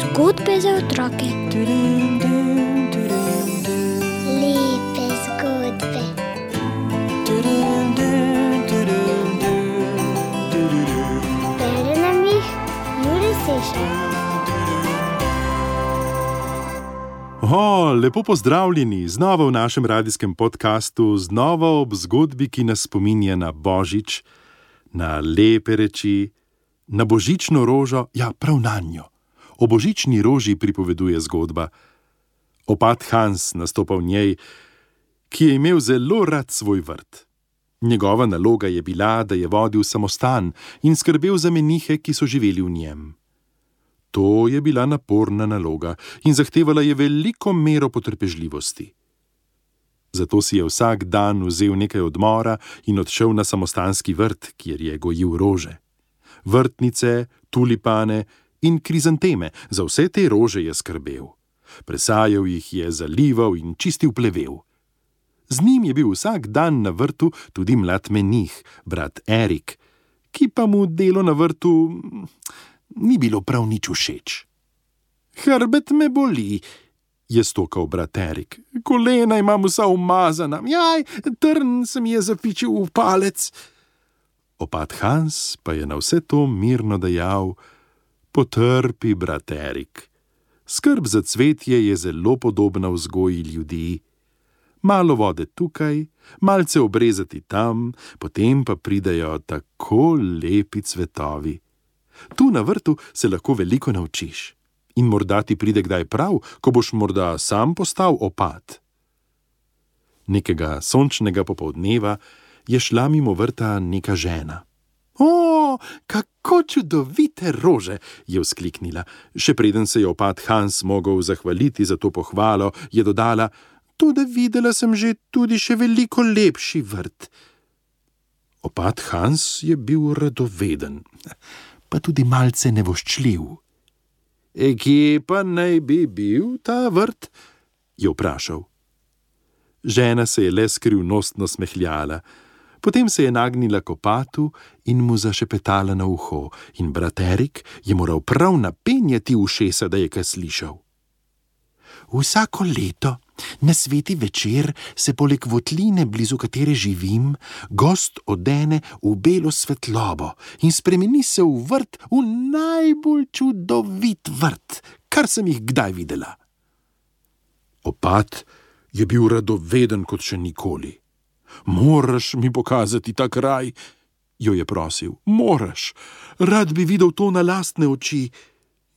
Zgodbe za otroke. Lepe zgodbe. Bere nam jih Juri Sešar. O, lepo pozdravljeni, znova v našem radijskem podkastu, znova ob zgodbi, ki nas spominja na Božič, na lepe reči, na božično rožo, ja, prav na njo. O božični roži pripoveduje zgodba. Opat Hans nastopa v njej, ki je imel zelo rad svoj vrt. Njegova naloga je bila, da je vodil samostan in skrbel za menihe, ki so živeli v njem. To je bila naporna naloga in zahtevala je veliko mero potrpežljivosti. Zato si je vsak dan vzel nekaj odmora in odšel na samostanski vrt, kjer je gojil rože. Vrtnice, tulipane in krizanteme, za vse te rože je skrbel. Presajal jih je, zalival in čistil plevel. Z njim je bil vsak dan na vrtu tudi mlad menih, brat Erik, ki pa mu delo na vrtu mm, ni bilo prav nič všeč. Hrbet me boli, je stokal brat Erik, kolena imam vsa umazana, jaj, trn se mi je zapičil v palec. Opat Hans pa je na vse to mirno dejal: Potrpi, brat Erik. Skrb za cvetje je zelo podobna vzgoji ljudi. Malo vode tukaj, malce obrezati tam, potem pa pridajo tako lepi cvetovi. Tu na vrtu se lahko veliko naučiš. In morda ti pride kdaj prav, ko boš morda sam postal opat. Nekega sončnega popoldneva je šla mimo vrta neka žena. O, kako čudovite rože, je vzkliknila. Še preden se je opat Hans mogel zahvaliti za to pohvalo, je dodala: Tudi videla sem že tudi še veliko lepši vrt. Opat Hans je bil radoveden, pa tudi malce nevoščljiv. E, kje pa naj bi bil ta vrt? je vprašal. Žena se je le skrivnostno smehljala, potem se je nagnila k opatu in mu zašepetala na uho, in brat Erik je moral prav napenjati ušesa, da je kaj slišal. Vsako leto, na sveti večer, se poleg votline, blizu katere živim, gost odene v belo svetlobo in spremeni se v vrt, v najbolj čudovit vrt, kar sem jih kdaj videla. Opat je bil radoveden kot še nikoli. Moraš mi pokazati ta kraj, jo je prosil. Moraš, rad bi videl to na lastne oči.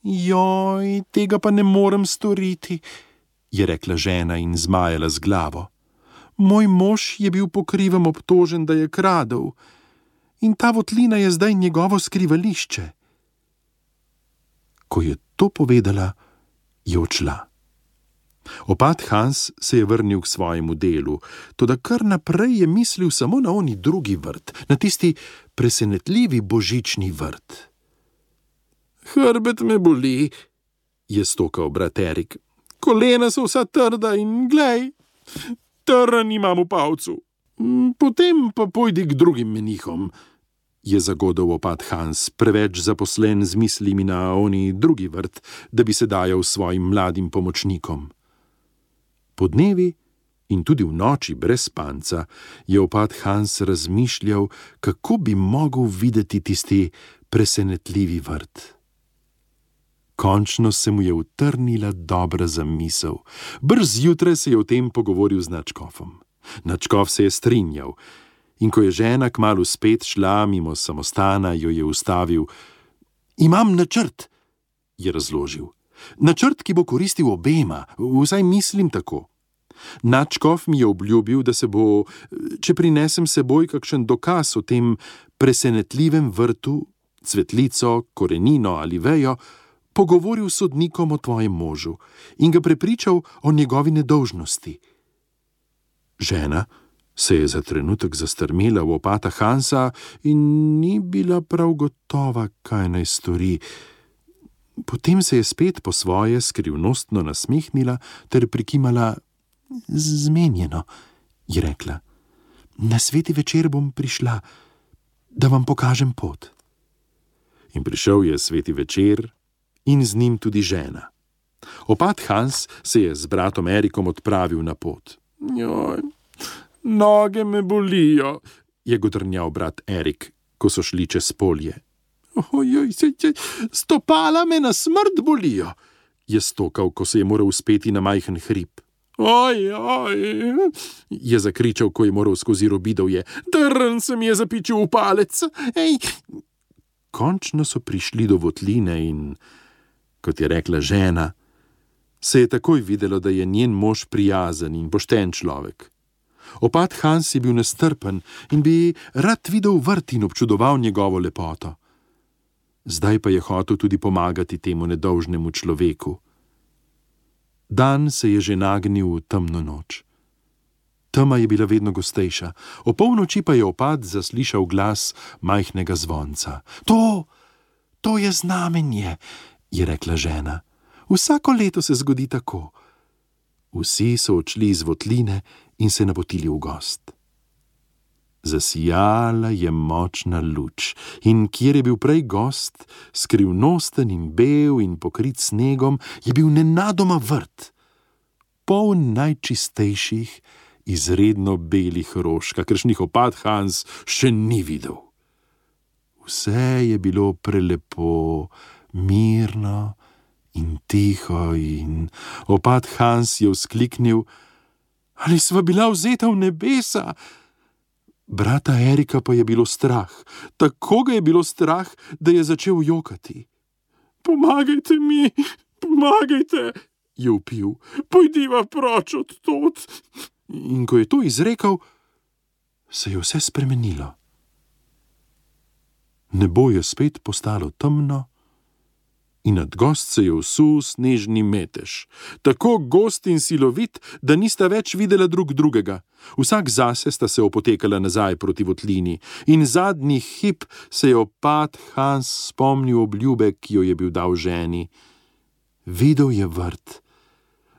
Joj, tega pa ne morem storiti, je rekla žena in zmajala z glavo. Moj mož je bil po krivem obtožen, da je kradel, in ta votlina je zdaj njegovo skrivališče. Ko je to povedala, je odšla. Opat Hans se je vrnil k svojemu delu, toda kar naprej je mislil samo na oni drugi vrt, na tisti presenetljivi božični vrt. Hrbet me boli, je stokal brat Erik. Kolena so vsa trda in glej, trn imam v pavcu. Potem pa pojdi k drugim menihom, je zagodal opat Hans, preveč zaposlen z mislimi na oni drugi vrt, da bi se dajal svojim mladim pomočnikom. Po dnevi in tudi v noči brez spanca je opat Hans razmišljal, kako bi mogel videti tisti presenetljivi vrt. Končno se mu je utrnila dobra zamisel. Brz zjutraj se je o tem pogovoril z Načkofom. Načkof se je strinjal, in ko je žena kmalo spet šla mimo samostana, jo je ustavil. Imam načrt, je razložil. Načrt, ki bo koristil obema, vsaj mislim tako. Načkov mi je obljubil, da se bo, če prinesem seboj kakšen dokaz o tem presenetljivem vrtu, cvetlico, korenino ali vejo, pogovoril s sodnikom o tvojem možu in ga prepričal o njegovi nedolžnosti. Žena se je za trenutek zastrmela v opata Hansa in ni bila prav gotova, kaj naj stori. Potem se je spet po svoje skrivnostno nasmehnila ter prikimala: Zmenjeno, je rekla. Na sveti večer bom prišla, da vam pokažem pot. In prišel je sveti večer, in z njim tudi žena. Opat Hans se je z bratom Erikom odpravil na pot. Joj, noge me bolijo, je godrnjal brat Erik, ko so šli čez polje. Ojoj, se, se, stopala me na smrt bolijo, je stokal, ko se je moral uspeti na majhen hrib. Oj, oj, je zakričal, ko je moral skozi robidovje. Drn se mi je zapičil v palec. Ej. Končno so prišli do votline in, kot je rekla žena, se je takoj videlo, da je njen mož prijazen in pošten človek. Opat Hans je bil nestrpen in bi rad videl vrt in občudoval njegovo lepoto. Zdaj pa je hotel tudi pomagati temu nedolžnemu človeku. Dan se je že nagnil v temno noč. Tema je bila vedno gostejša, o polnoči pa je opad zaslišal glas majhnega zvonca. To, to je znamenje, je rekla žena. Vsako leto se zgodi tako. Vsi so odšli iz votline in se napotili v gost. Zasijala je močna luč, in kjer je bil prej gost, skrivnosten in bel in pokrit snegom, je bil nenadoma vrt, poln najčistejših, izredno belih rož, kakršnih opad Hans še ni videl. Vse je bilo prelepo, mirno in tiho, in opad Hans je vzkliknil: Ali sva bila vzeta v nebesa? Brata Erika pa je bilo strah, tako ga je bilo strah, da je začel jokati. Pomagajte mi, pomagajte, je upil, pojdiva proč od tod. In ko je to izrekel, se je vse spremenilo. Nebo je spet postalo temno, in nad gost se je usul snežni metež, tako gost in silovit, da nista več videla drug drugega. Vsak zase sta se opotekala nazaj proti votlini, in zadnji hip se je opad Hans spomnil obljube, ki jo je bil dal ženi. Videl je vrt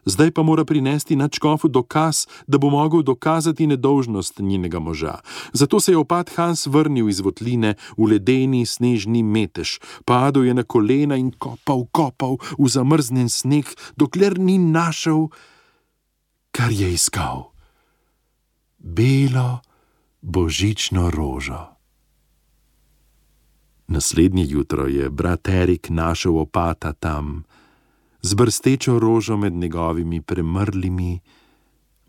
zdaj pa mora prinesti na čkofu dokaz, da bo mogel dokazati nedolžnost njenega moža. Zato se je opad Hans vrnil iz votline v ledeni snežni metež, padel je na kolena in kopal, kopal v zamrznen sneg, dokler ni našel, kar je iskal. Belo božično rožo. Naslednje jutro je brat Erik našel opata tam, z brstečo rožo med njegovimi premrlimi,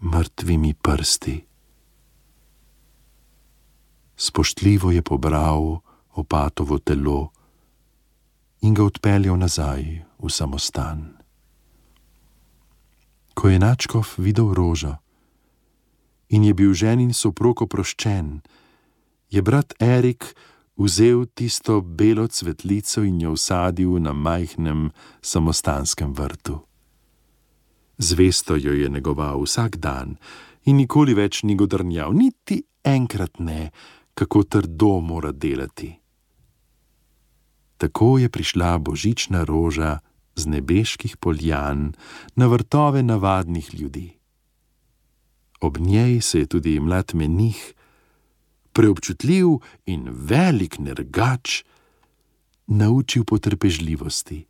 mrtvimi prsti. Spoštljivo je pobral opatovo telo in ga odpeljal nazaj v samostan. Ko je Načkov videl rožo in je bil ženin soprog oproščen, je brat Erik vzel tisto belo cvetlico in jo usadil na majhnem samostanskem vrtu. Zvesto jo je negoval vsak dan in nikoli več ni godrnjal, niti enkrat ne, kako trdo mora delati. Tako je prišla božična roža z nebeških poljan na vrtove navadnih ljudi. Ob njej se je tudi mlad menih, preobčutljiv in velik nergač, naučil potrpežljivosti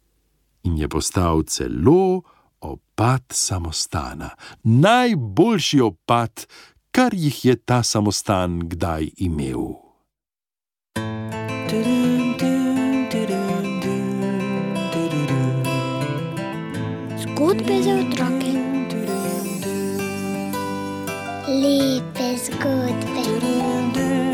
in je postal celo opad samostana, najboljši opad, kar jih je ta samostan kdaj imel. Zgodbe za otroke. Sleep is good, baby.